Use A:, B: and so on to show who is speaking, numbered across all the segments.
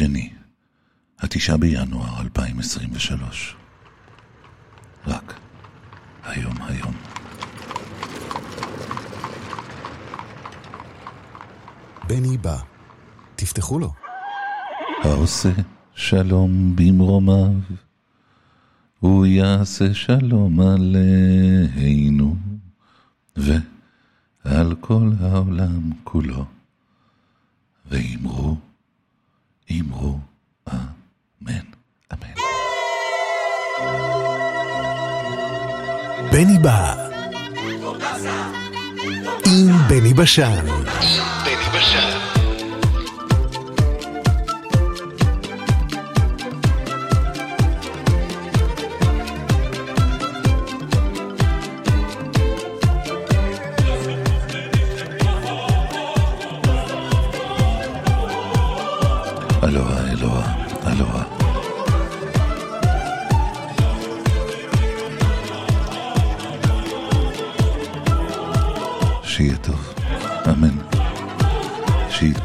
A: שני, התשעה בינואר 2023. רק היום היום.
B: בני בא. תפתחו לו.
A: העושה שלום במרומיו, הוא יעשה שלום עלינו, ועל כל העולם כולו. ואמרו, אמרו, אמן, אמן.
B: בני בא. עם בני בשן.
C: בני בשן.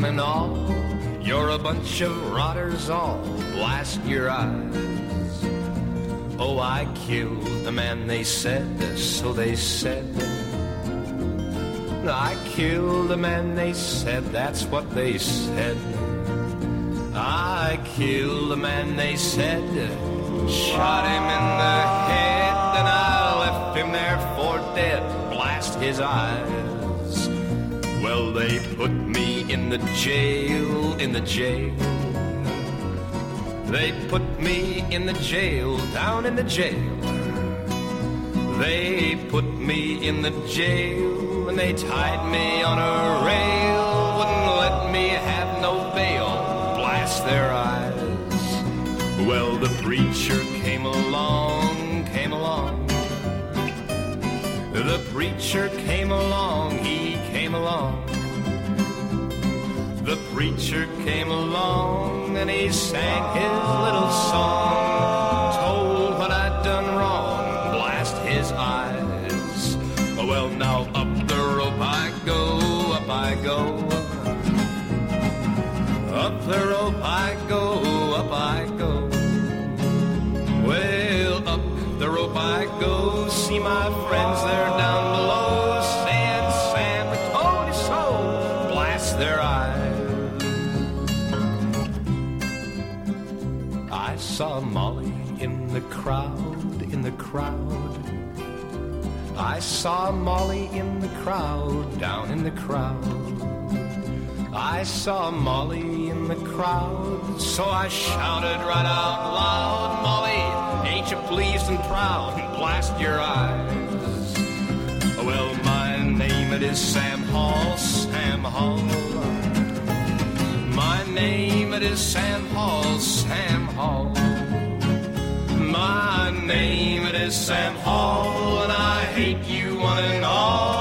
D: One and all. You're a bunch of rotters all, blast your eyes. Oh, I killed the man they said, so they said. I killed the man they said, that's what they said. I killed the man they said, shot him in the head, and I left him there for dead, blast his eyes. Well, they put me in the jail, in the jail. They put me in the jail, down in the jail. They put me in the jail, and they tied me on a rail, wouldn't let me have no bail, blast their eyes. Well, the preacher came along, came along. The preacher came along, he came along. The preacher came along and he sang his little song, told what I'd done wrong, blast his eyes. Well, now up the rope I go, up I go. Up the rope I go, up I go. Well, up the rope I go, see my friends there saw Molly in the crowd, in the crowd. I saw Molly in the crowd, down in the crowd. I saw Molly in the crowd, so I shouted right out loud, Molly, ain't you pleased and proud? And Blast your eyes. Well, my name it is Sam Hall, Sam Hall. My name it is Sam Hall, Sam Hall. Name it is Sam Hall, and I hate you one and all.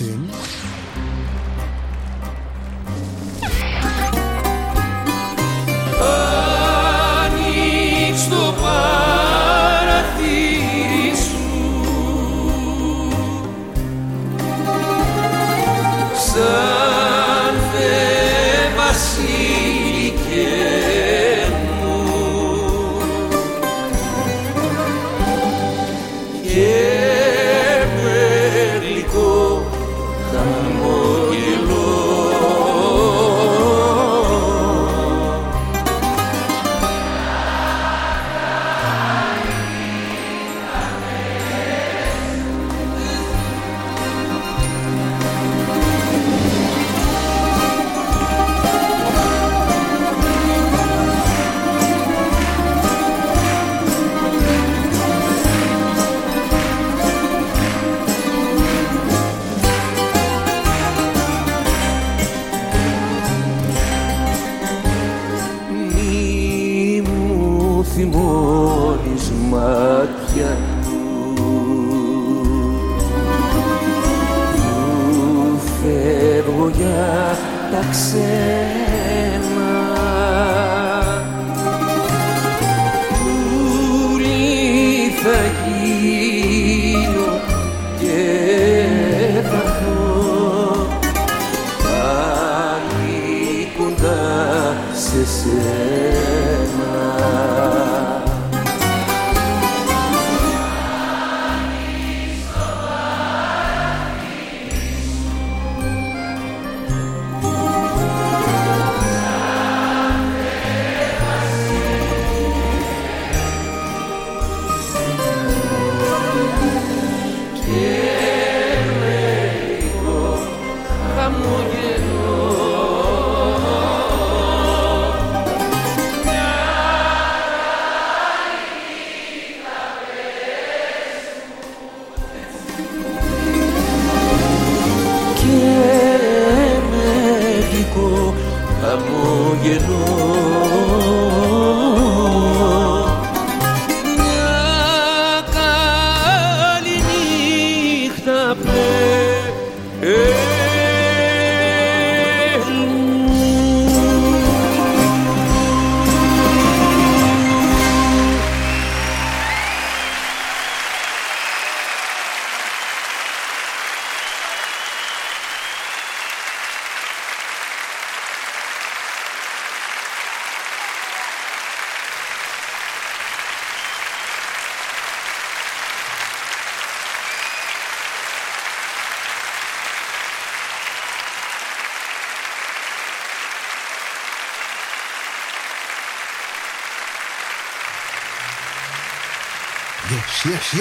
B: Martin.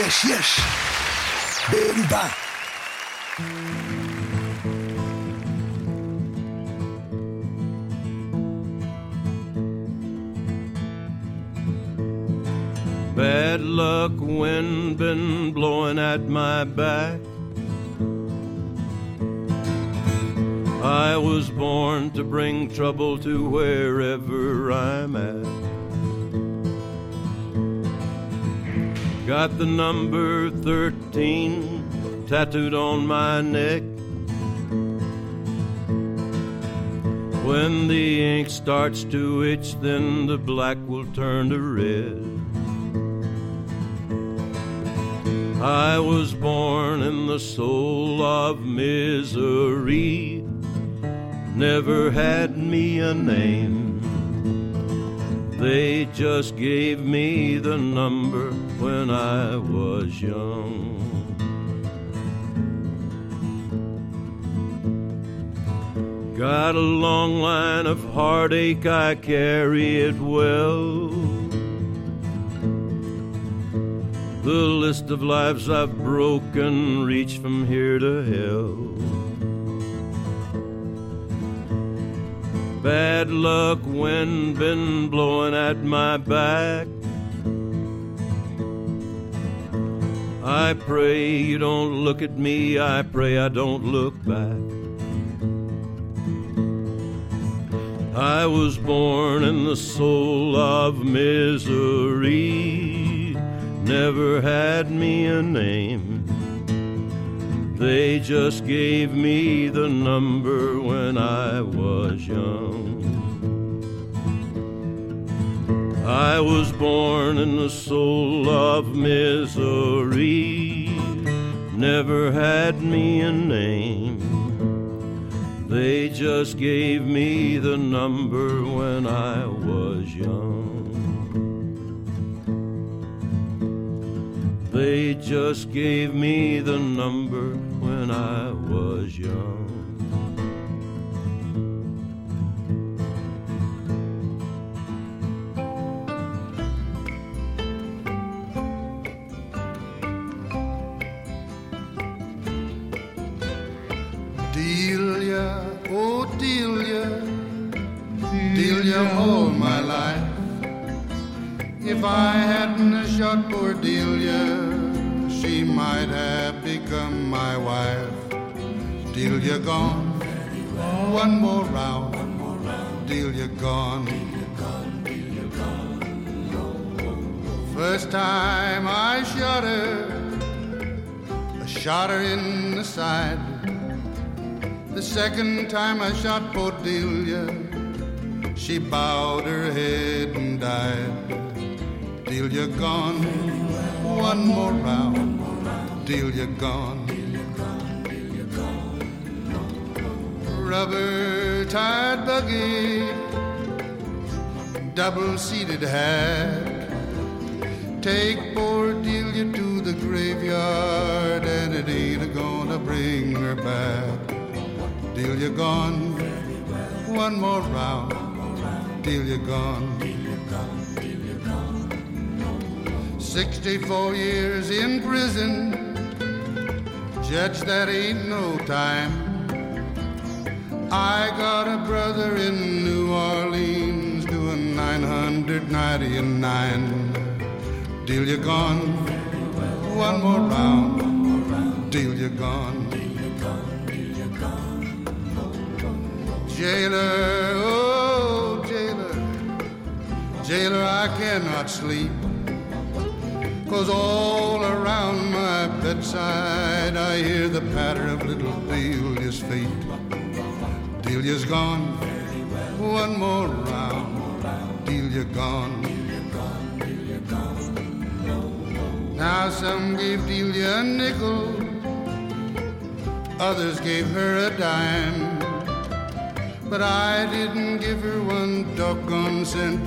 B: Yes, yes. Baby bye.
E: Bad luck wind been blowing at my back. I was born to bring trouble to wherever I'm at. Got the number 13 tattooed on my neck. When the ink starts to itch, then the black will turn to red. I was born in the soul of misery, never had me a name. They just gave me the number when I was young. Got a long line of heartache, I carry it well. The list of lives I've broken reach from here to hell. Bad luck wind been blowing at my back. I pray you don't look at me, I pray I don't look back. I was born in the soul of misery, never had me a name. They just gave me the number when I was young. I was born in the soul of misery, never had me a name. They just gave me the number when I was young. They just gave me the number when I was young.
F: Delia, oh Delia, Delia all my life. If I hadn't a shot poor Delia, Delia gone, one more round, Delia gone. First time I shot her, I shot her in the side. The second time I shot poor Delia, she bowed her head and died. Delia gone, one more round. Delia gone. Rubber tired buggy, double seated hack. Take poor Delia to the graveyard, and it ain't a gonna bring her back. Delia gone, one more round. Delia gone. 64 years in prison, judge, that ain't no time. I got a brother in New Orleans doing 999. Delia gone, one more round. Delia gone. Jailer, oh jailer, jailer, I cannot sleep. Cause all around my bedside I hear the patter of little Delia's feet. Delia's gone, one more round. Delia gone. Now some gave Delia a nickel, others gave her a dime. But I didn't give her one doggone cent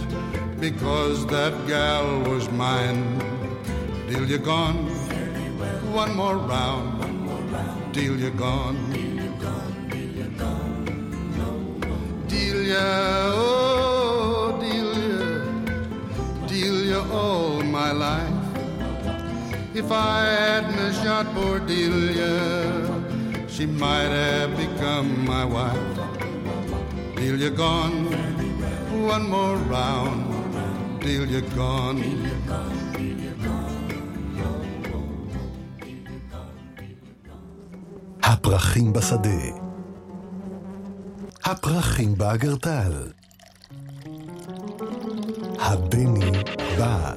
F: because that gal was mine. Delia gone, one more round. Delia gone. Delia, oh Delia, Delia all my life. If I hadn't shot poor Delia, she might have become my wife. Delia gone, one more round. Delia gone.
B: הפרחים בשדה. הפרחים באגרטל. הבני בא.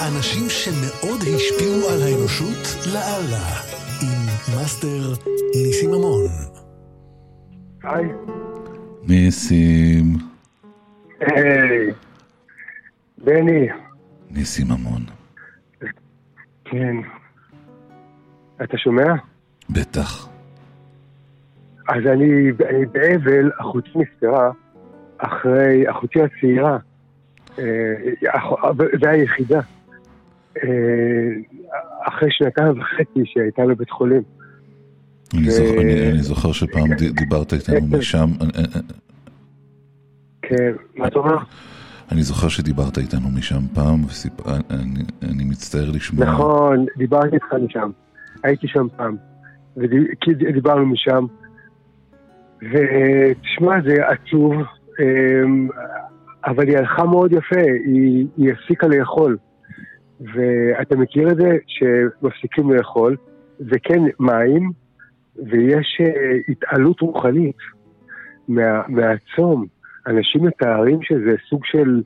B: האנשים שמאוד השפיעו על האנושות לאללה, עם מאסטר ניסים ממון.
G: היי.
A: ניסים,
G: היי. בני.
A: ניסים ממון.
G: כן. אתה שומע?
A: בטח.
G: אז אני, אני באבל, אחותי נפטרה אחרי, אחותי הצעירה, אה, והיחידה, אה, אחרי שנתיים וחצי שהייתה בבית חולים.
A: אני
G: ו-
A: זוכר- אני- אני זוכר שפעם דיברת איתנו משם, אני- אני-
G: כן, מה אתה אומר?
A: אני זוכר שדיברת איתנו משם פעם, וסיפ- אני אני מצטער לשמוע.
G: נכון, דיברתי איתך משם. הייתי שם פעם. ודי- כי דיברנו משם. ותשמע, זה עצוב, אמ, אבל היא הלכה מאוד יפה, היא, היא הפסיקה לאכול. ואתה מכיר את זה שמפסיקים לאכול, וכן מים, ויש אה, התעלות רוחנית מה, מהצום. אנשים מתארים שזה סוג של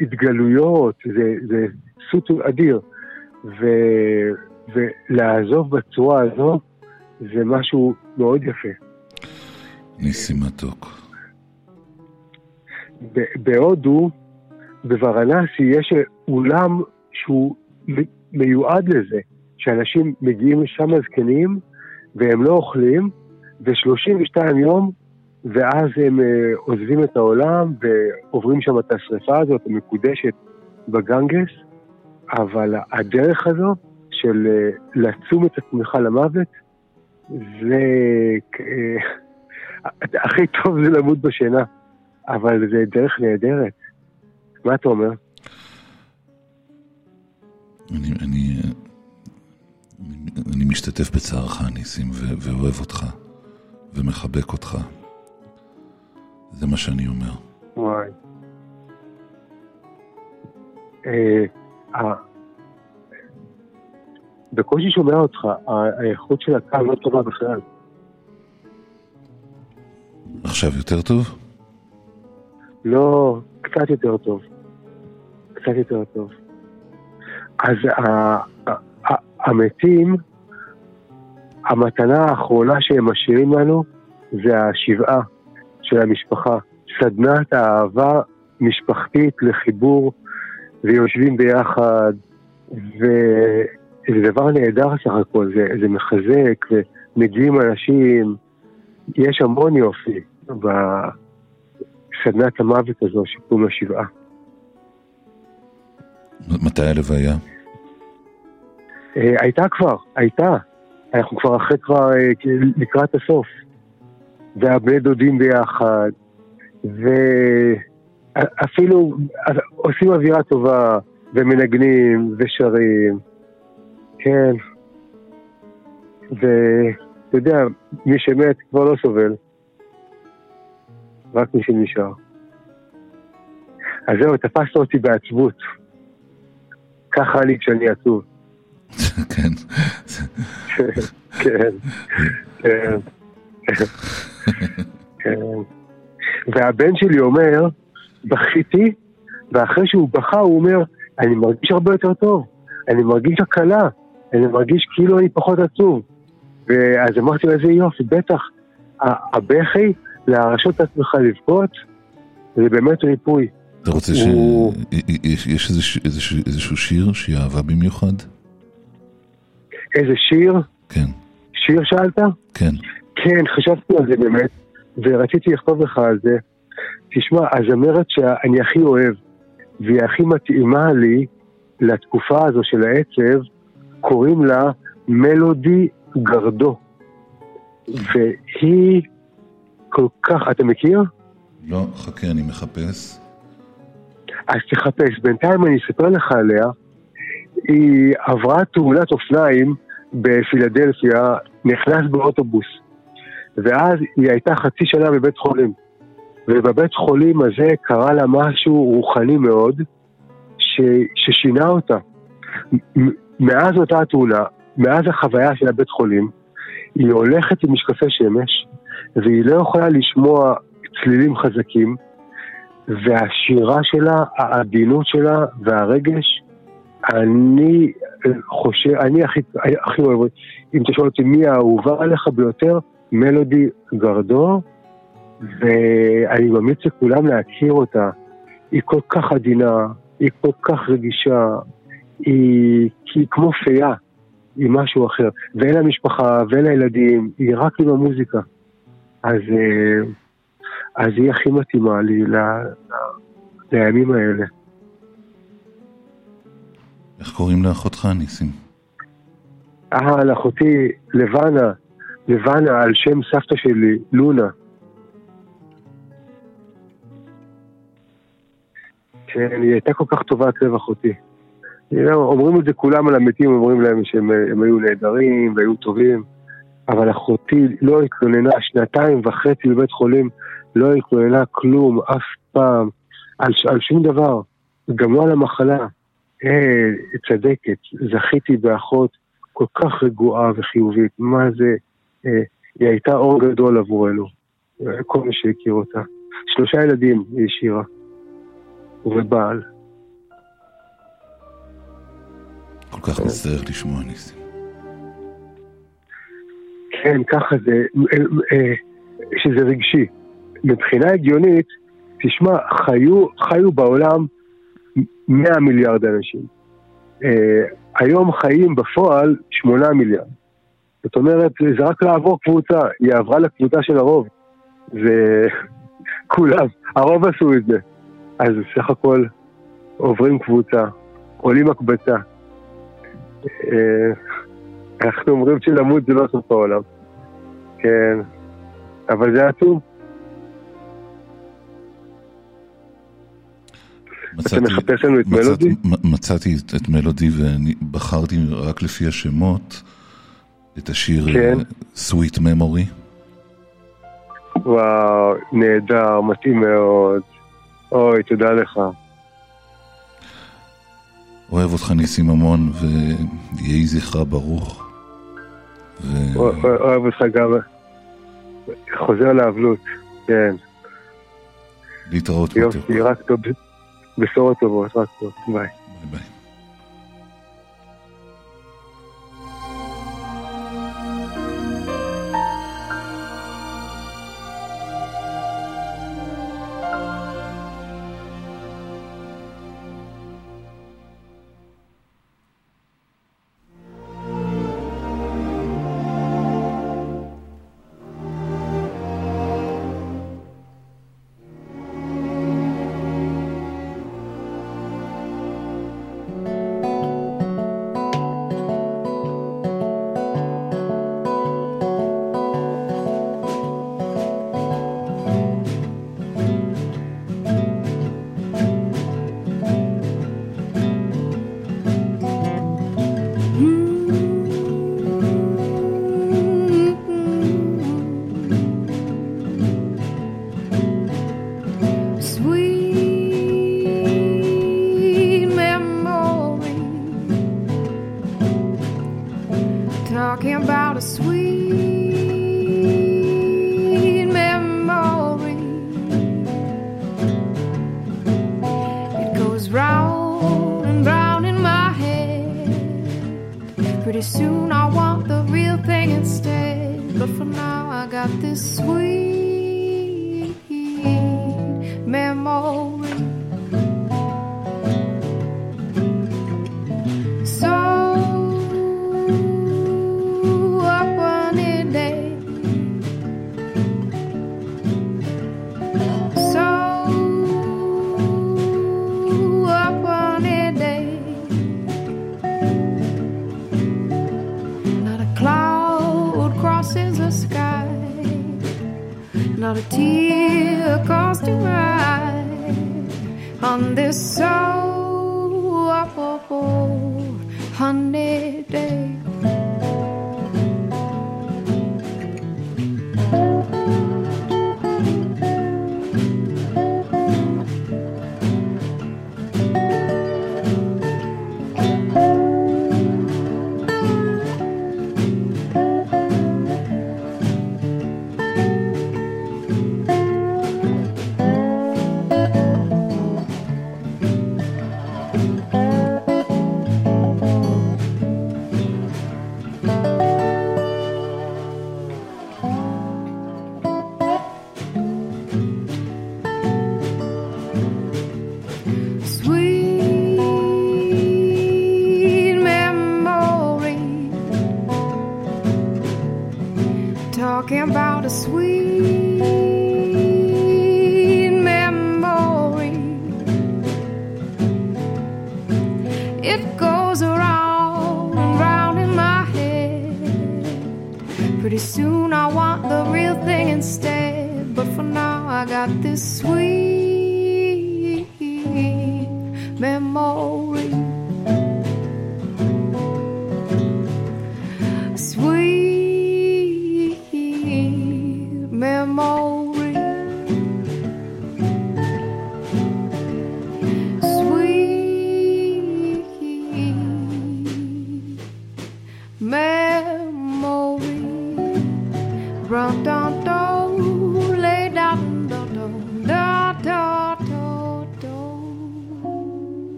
G: התגלויות, זה, זה סוט אדיר. ו, ולעזוב בצורה הזו זה משהו מאוד יפה.
A: ניסים מתוק.
G: בהודו, בוורנסי, יש אולם שהוא מיועד לזה, שאנשים מגיעים לשם זקנים והם לא אוכלים, ו-32 יום, ואז הם אה, עוזבים את העולם ועוברים שם את השרפה הזאת המקודשת בגנגס, אבל הדרך הזו של אה, לצום את עצמך למוות, זה... אה, הכי טוב זה למות בשינה. אבל זה דרך נהדרת. מה אתה אומר?
A: אני, אני, אני, משתתף בצערך, ניסים, ו- ואוהב אותך, ומחבק אותך. זה מה שאני אומר.
G: וואי. אה, אה, בקושי שומע אותך, האיכות של הקו לא טובה בכלל.
A: עכשיו יותר טוב?
G: לא, קצת יותר טוב. קצת יותר טוב. אז המתים, המתנה האחרונה שהם משאירים לנו זה השבעה של המשפחה. סדנת אהבה משפחתית לחיבור, ויושבים ביחד, וזה דבר נהדר סך הכל, זה, זה מחזק, ומגיעים אנשים, יש המון יופי בסדנת המוות הזו שקוראים לה שבעה.
A: מתי הלוויה?
G: אה, הייתה כבר, הייתה. אנחנו כבר אחרי כבר אה, לקראת הסוף. והבני דודים ביחד, ואפילו עושים אווירה טובה, ומנגנים, ושרים. כן. ואתה יודע, מי שמת כבר לא סובל. רק מי שנשאר. אז זהו, תפסת אותי בעצבות. ככה אני כשאני עצוב.
A: כן,
G: כן. כן. והבן שלי אומר, בכיתי, ואחרי שהוא בכה הוא אומר, אני מרגיש הרבה יותר טוב, אני מרגיש הקלה, אני מרגיש כאילו אני פחות עצוב. ואז אמרתי לו, איזה יופי, בטח, הבכי, להרשות את עצמך לבכות, זה באמת ריפוי.
A: אתה רוצה ש... יש יש איזשהו- איזשהו איזשהו שיר שהיא אהבה במיוחד?
G: איזה שיר,
A: כן,
G: שיר שאלת?
A: כן.
G: כן, חשבתי על זה באמת, ורציתי לכתוב לך על זה. תשמע, הזמרת שאני הכי אוהב, והיא הכי מתאימה לי לתקופה הזו של העצב, קוראים לה מלודי גרדו. והיא כל כך, אתה מכיר?
A: לא, חכה, אני מחפש.
G: אז תחפש. בינתיים אני אספר לך עליה. היא עברה תאונת אופניים בפילדלפיה, נכנס באוטובוס. ואז היא הייתה חצי שנה בבית חולים. ובבית חולים הזה קרה לה משהו רוחני מאוד, ש, ששינה אותה. מאז אותה התאונה, מאז החוויה של הבית חולים, היא הולכת עם משקפי שמש, והיא לא יכולה לשמוע צלילים חזקים, והשירה שלה, העדינות שלה והרגש, אני חושב, אני הכי, הכי אוהב, אם תשאל אותי מי האהובה עליך ביותר, מלודי גרדור, ואני ממליץ לכולם להכיר אותה. היא כל כך עדינה, היא כל כך רגישה, היא, היא כמו פייה, היא משהו אחר. ואין לה משפחה ואין לה ילדים, היא רק עם המוזיקה. אז, אה, אז היא הכי מתאימה לי ל, ל, לימים האלה.
H: איך קוראים לאחותך, ניסים?
G: אה, לאחותי לבנה, לבנה על שם סבתא שלי, לונה. כן, היא הייתה כל כך טובת לב אחותי. אומרים את זה כולם על המתים, אומרים להם שהם הם היו נהדרים והיו טובים, אבל אחותי לא התלוננה שנתיים וחצי בבית חולים, לא התלוננה כלום, אף פעם, על, על שום דבר, גם לא על המחלה. אה, צדקת, זכיתי באחות כל כך רגועה וחיובית, מה זה, אה, היא הייתה אור גדול עבורנו, אה, כל מי שהכיר אותה. שלושה ילדים היא השאירה, ובעל.
H: כל כך מצטער לשמוע, ניסים.
G: כן, ככה זה, אה, אה, שזה רגשי. מבחינה הגיונית, תשמע, חיו, חיו בעולם 100 מיליארד אנשים. אה, היום חיים בפועל 8 מיליארד. זאת אומרת, זה רק לעבור קבוצה, היא עברה לקבוצה של הרוב. זה כולם, הרוב עשו את זה. אז סך הכל עוברים קבוצה, עולים הקבצה. אה, אנחנו אומרים שלמות זה לא סוף העולם. כן, אבל זה עצוב. אתה מחפש לנו את
H: מצאתי-
G: מלודי?
H: מצאתי את- מלודי ואני בחרתי רק לפי השמות את השיר
G: כן.
H: אה, Sweet Memory.
G: וואו, נהדר, מתאים מאוד. אוי, תודה לך.
H: אוהב אותך ניסים המון ויהי זכרה ברוך. ו-
G: אוה- אוה- אוהב אותך גם. חוזר לאבלות, כן.
H: להתראות
G: יופי. רק טוב. בשורות טובות, רק טוב. ביי.
H: ביי ביי.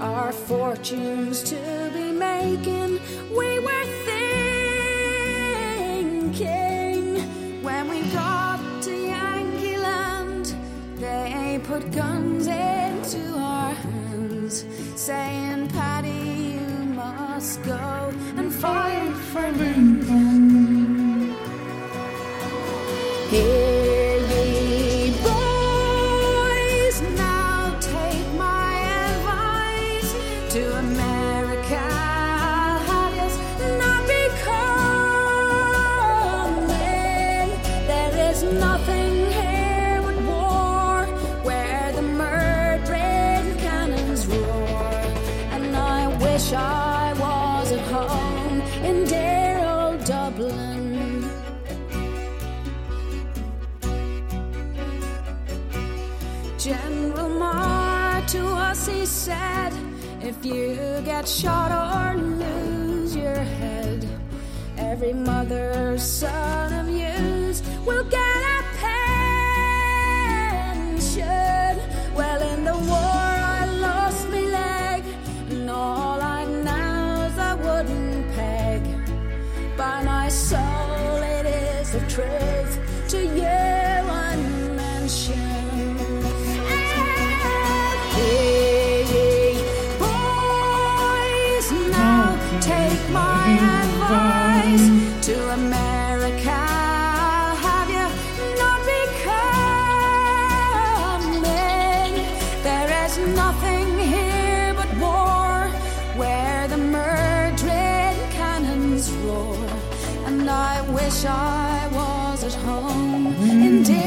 I: our fortunes to be making. We were thinking when we got to Yankee Land, they put guns into our hands, saying, "Paddy, you must go and fight. shot or lose your head. Every mother's son. home mm. and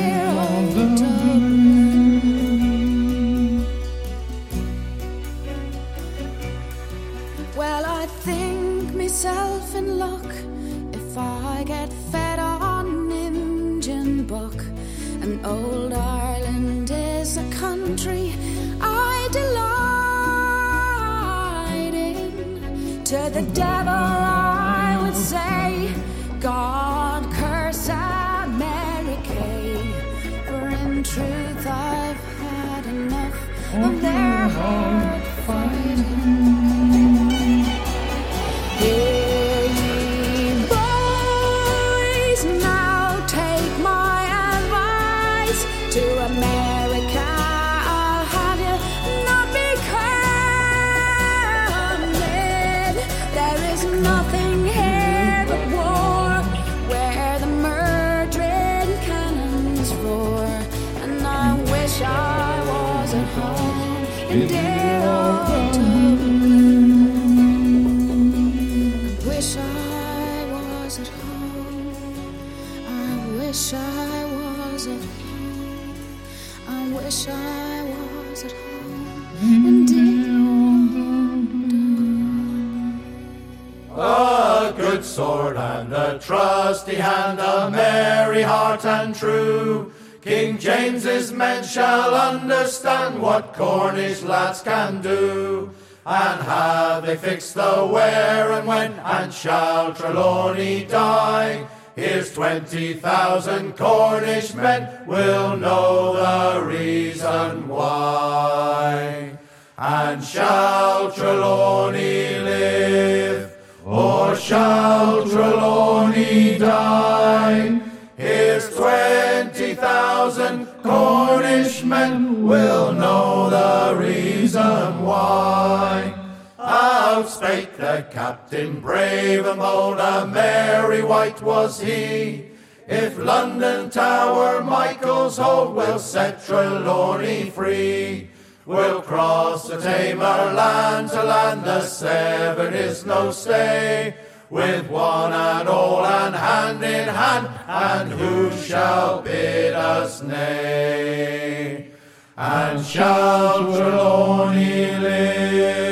J: fixed the where and when, and shall Trelawney die? Here's twenty thousand Cornish men will know the reason why. And shall Trelawney live, or shall The captain brave and bold, a merry wight was he. If London Tower Michael's hold will set Trelawney free. We'll cross the Tamar land to land, the Severn is no stay. With one and all and hand in hand, and who shall bid us nay? And shall Trelawney live,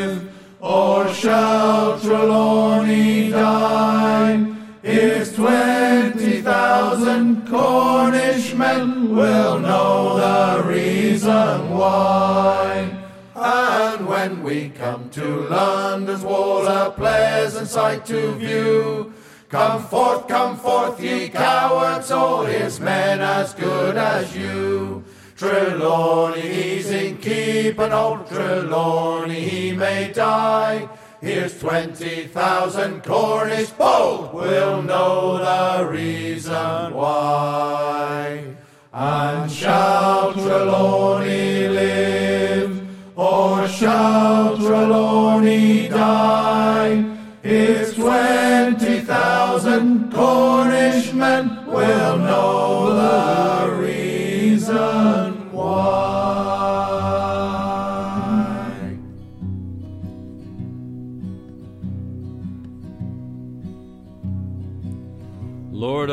J: or shall Trelawney die? Here's twenty thousand Cornish men will know the reason why. And when we come to London's wall, a pleasant sight to view. Come forth, come forth, ye cowards, all his men as good as you. Trelawney, he's in keep, and old Trelawney, he may die. Here's twenty thousand Cornish bold will know the reason why. And shall Trelawney live, or shall Trelawney die? Here's twenty thousand Cornish men will know the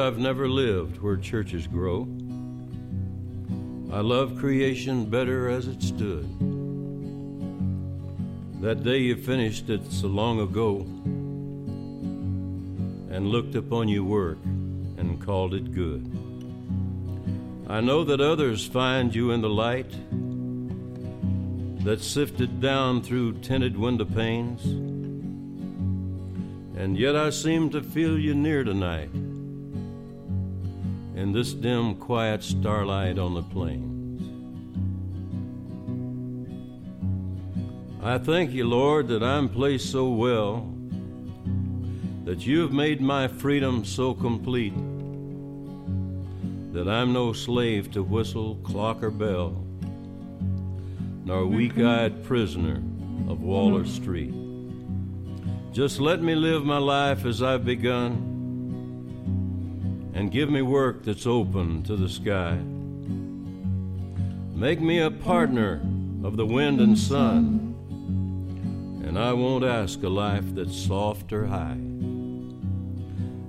E: I've never lived where churches grow. I love creation better as it stood. That day you finished it so long ago and looked upon your work and called it good. I know that others find you in the light that sifted down through tinted window panes, and yet I seem to feel you near tonight in this dim, quiet starlight on the plains. I thank you, Lord, that I'm placed so well, that you have made my freedom so complete, that I'm no slave to whistle, clock, or bell, nor mm-hmm. weak eyed prisoner of Waller mm-hmm. Street. Just let me live my life as I've begun and give me work that's open to the sky. Make me a partner of the wind and sun, and I won't ask a life that's soft or high.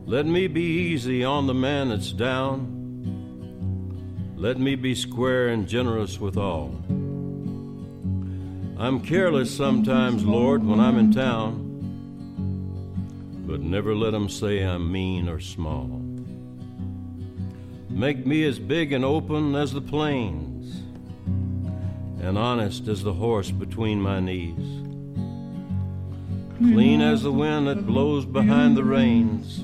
E: Let me be easy on the man that's down. Let me be square and generous with all. I'm careless sometimes, Lord, when I'm in town, but never let 'em say I'm mean or small. Make me as big and open as the plains, and honest as the horse between my knees. Clean as the wind that blows behind the reins,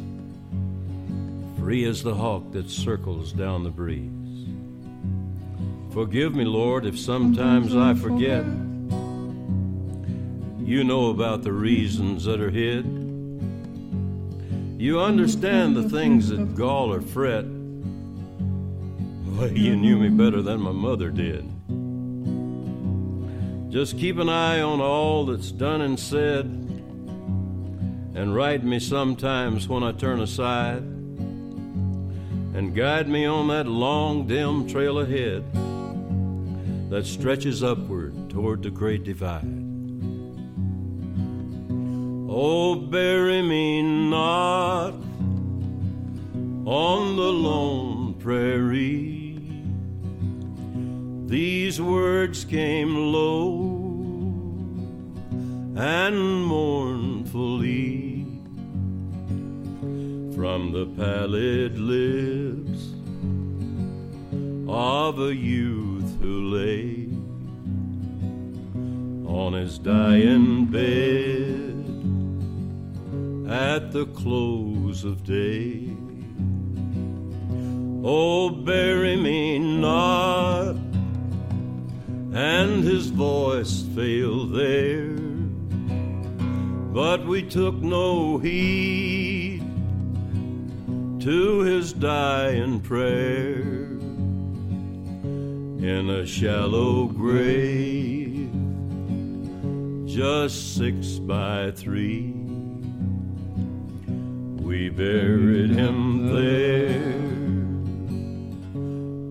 E: free as the hawk that circles down the breeze. Forgive me, Lord, if sometimes I forget. You know about the reasons that are hid. You understand the things that gall or fret. Well, you knew me better than my mother did. Just keep an eye on all that's done and said, and right me sometimes when I turn aside, and guide me on that long, dim trail ahead that stretches upward toward the great divide. Oh, bury me not on the lone prairie. These words came low and mournfully. from the pallid lips of a youth who lay on his dying bed at the close of day. Oh, bury me not, and his voice failed there, but we took no heed to his dying prayer in a shallow grave just six by three. We buried him there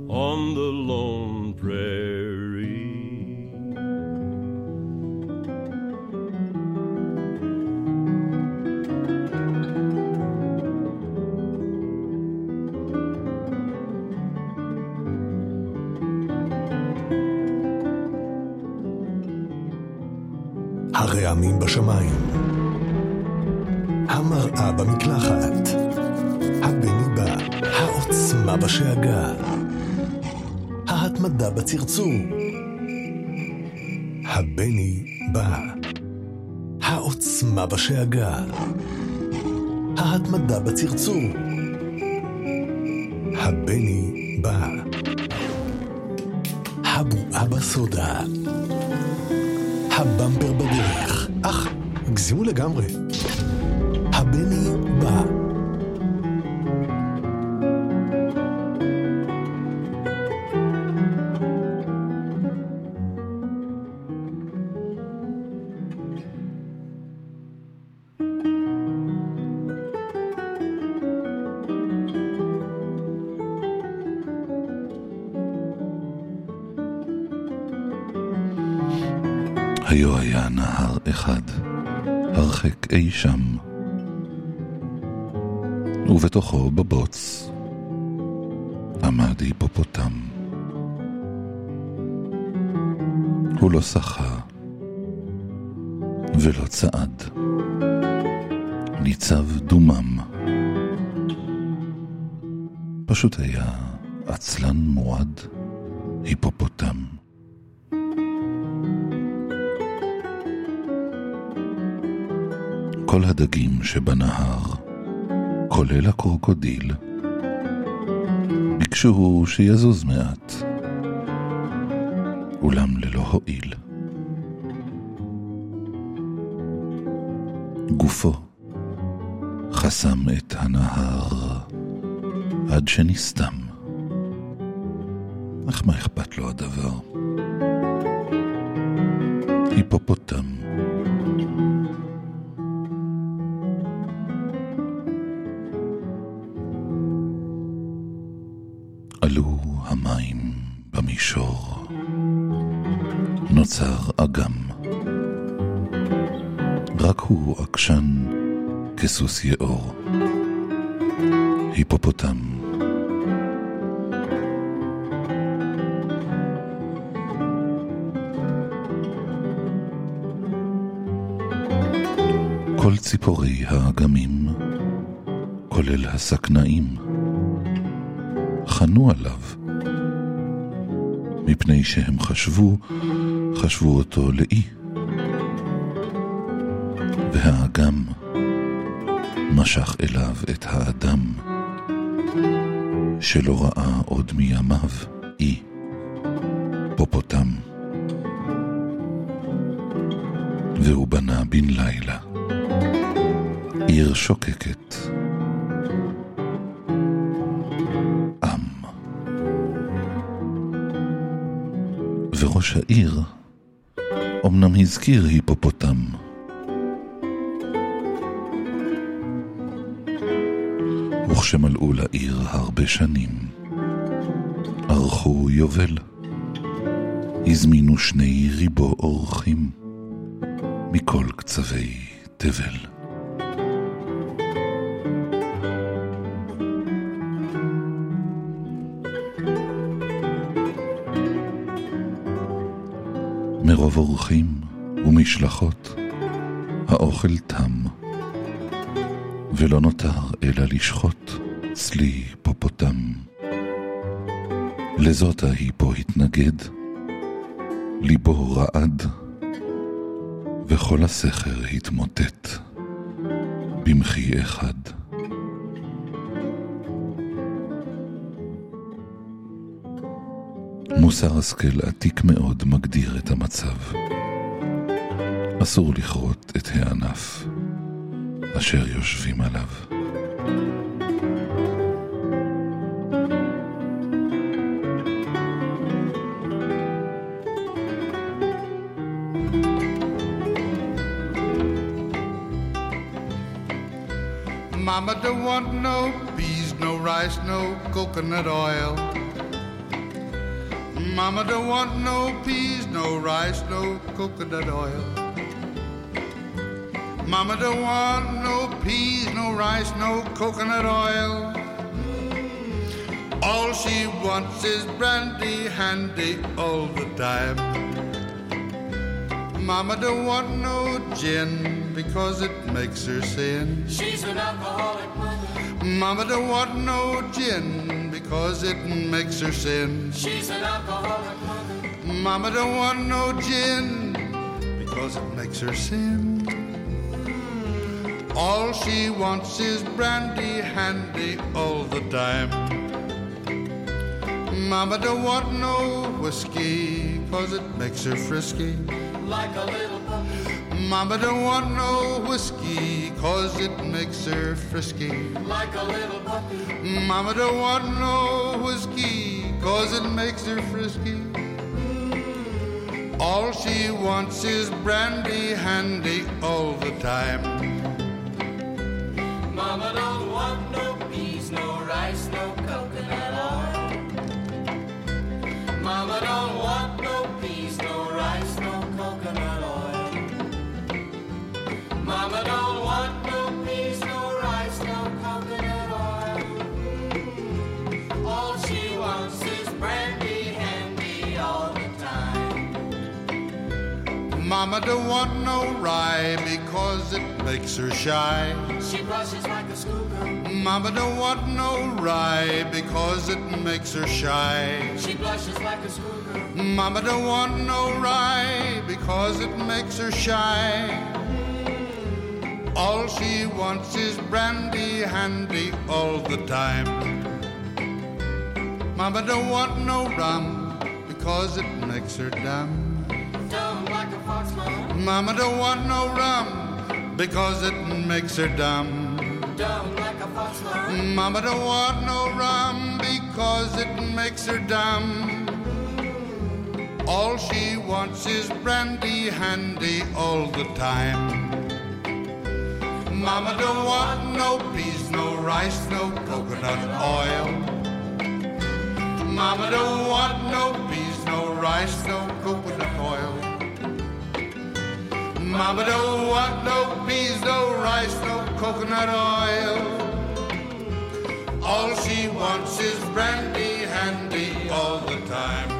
E: on the lone prairie.
B: הרעמים בשמיים, המראה במקלחת, הבני בא, העוצמה בשאגה, ההתמדה בצרצור. הבני בא, העוצמה בשאגה, ההתמדה בצרצור. הבני בא, הבועה בסודה. הבמפר בדרך. אך, הגזימו לגמרי. הבני בא.
A: ובתוכו בבוץ עמד היפופוטם. הוא לא שחה ולא צעד, ניצב דומם. פשוט היה עצלן מועד, היפופוטם. כל הדגים שבנהר, כולל הקרוקודיל, ביקשו שיזוז מעט, אולם ללא הועיל. גופו חסם את הנהר עד שנסתם. אך מה אכפת לו הדבר? היפופוטם. נוצר אגם. רק הוא עקשן כסוס יאור. היפופוטם. כל ציפורי האגמים, כולל הסכנאים, חנו עליו, מפני שהם חשבו, חשבו אותו לאי. והאגם משך אליו את האדם, שלא ראה עוד מימיו אי, פופוטם. והוא בנה בן לילה, עיר שוקקת. עם. וראש העיר אמנם הזכיר היפופוטם. וכשמלאו לעיר הרבה שנים, ערכו יובל. הזמינו שני ריבו אורחים מכל קצווי תבל. מרוב אורחים ומשלחות, האוכל תם. ולא נותר אלא לשחוט צלי פופוטם. לזאת ההיא פה התנגד, ליבו רעד, וכל הסכר התמוטט במחי אחד. מוסר השכל עתיק מאוד מגדיר את המצב. אסור לכרות את הענף אשר יושבים עליו.
F: Mama don't want no peas, no rice, no coconut oil. Mama don't want no peas, no rice, no coconut oil. Mama don't want no peas, no rice, no coconut oil. All she wants is brandy handy all the time. Mama don't want no gin because it makes her sin.
K: She's an alcoholic mother.
F: Mama don't want no gin because it makes her sin.
K: She's an alcoholic mother.
F: Mama don't want no gin because it makes her sin. Mm. All she wants is brandy handy all the time. Mama don't want no whiskey cause it makes her frisky.
K: Like a little puppy.
F: Mama don't want no whiskey cause it makes her frisky.
K: Like a little puppy.
F: Mama don't want no whiskey cause it makes her frisky. All she wants is brandy handy all the time.
K: Mama don't want no
F: rye because it makes her shy.
K: She blushes like a schoolgirl.
F: Mama don't want no rye because it makes her shy.
K: She blushes like a schoolgirl.
F: Mama don't want no rye because it makes her shy. All she wants is brandy handy all the time. Mama don't want no rum because it makes her dumb.
K: Dumb like a fox, mama.
F: Don't want no rum because it makes her dumb.
K: Dumb like a fox. Mama
F: don't want no rum because it makes her dumb. All she wants is brandy handy all the time. Mama don't want no peas, no rice, no coconut oil. Mama don't want no peas, no rice, no coconut oil. Mama don't want no peas, no rice, no coconut oil. All she wants is brandy handy all the time.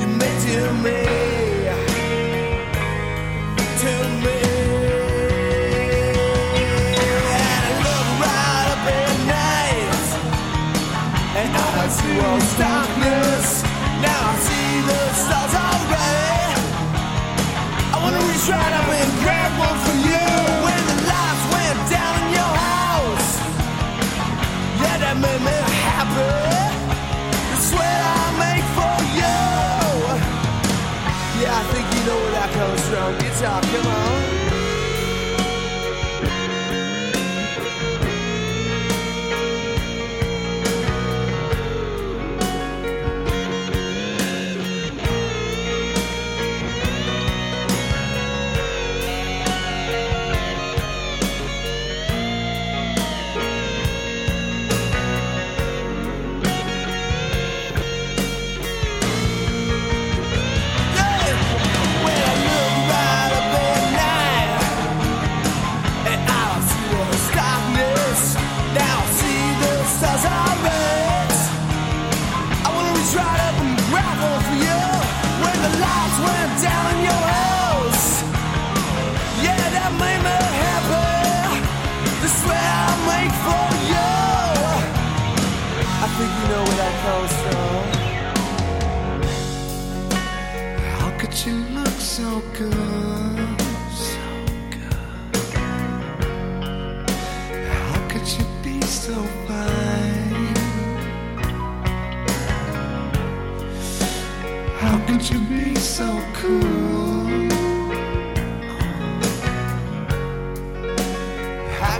L: you made to me. To me. And I look right up at night, and I darkness. Now I see the stars already. I wanna reach right up and grab.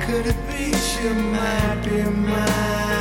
M: could it be she might be mine?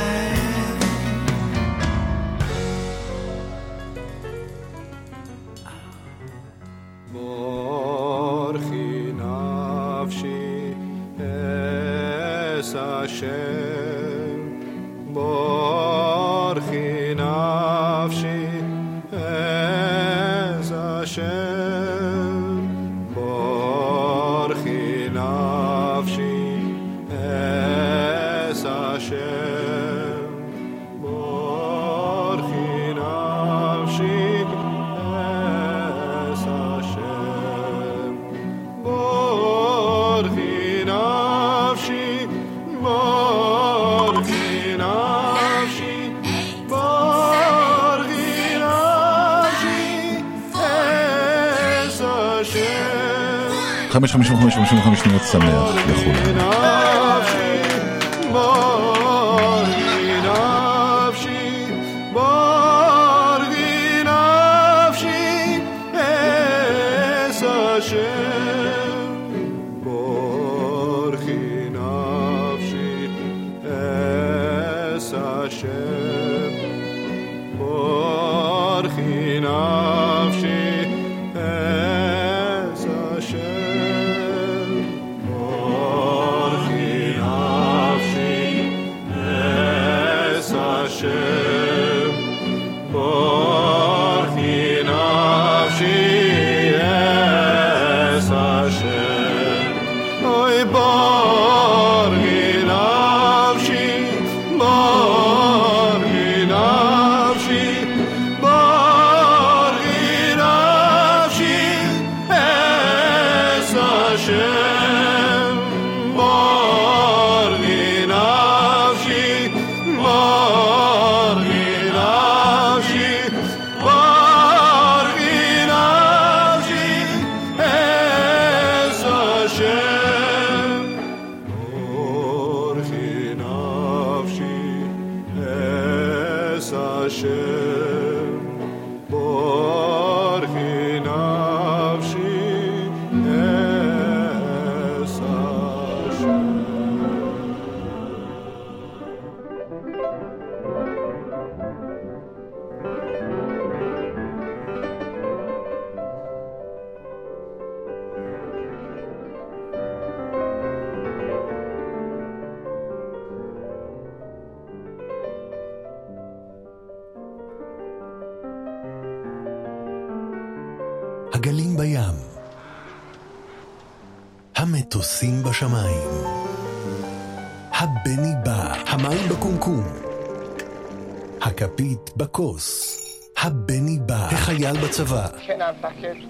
B: בצבא.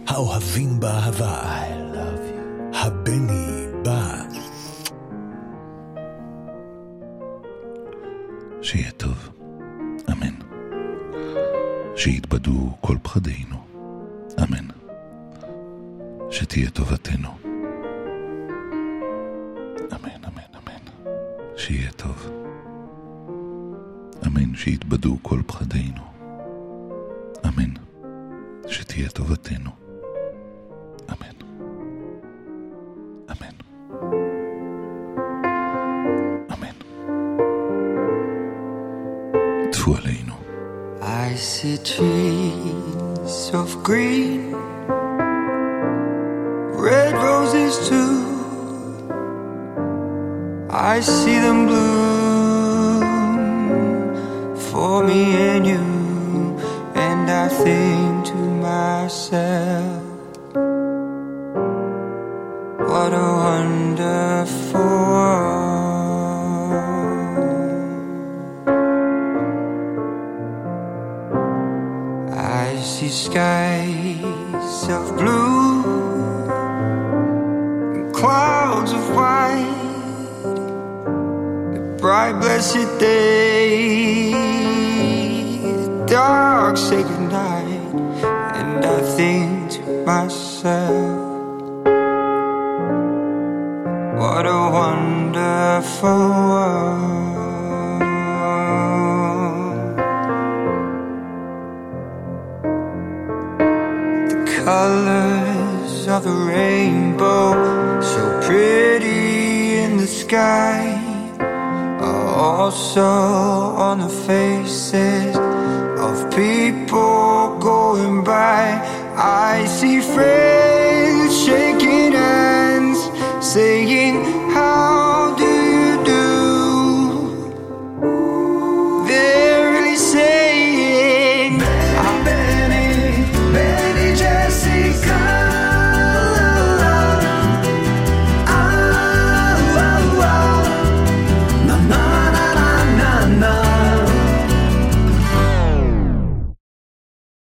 B: האוהבים באהבה. הבני בא.
A: שיהיה טוב, אמן. שיתבדו כל פחדינו, אמן. שתהיה טובתנו. אמן, אמן, אמן. שיהיה טוב. אמן, שיתבדו כל פחדינו. אמן. שתהיה טובתנו. אמן. אמן. אמן. טפו עלינו.
N: I see trees of green, red roses too. I see them bloom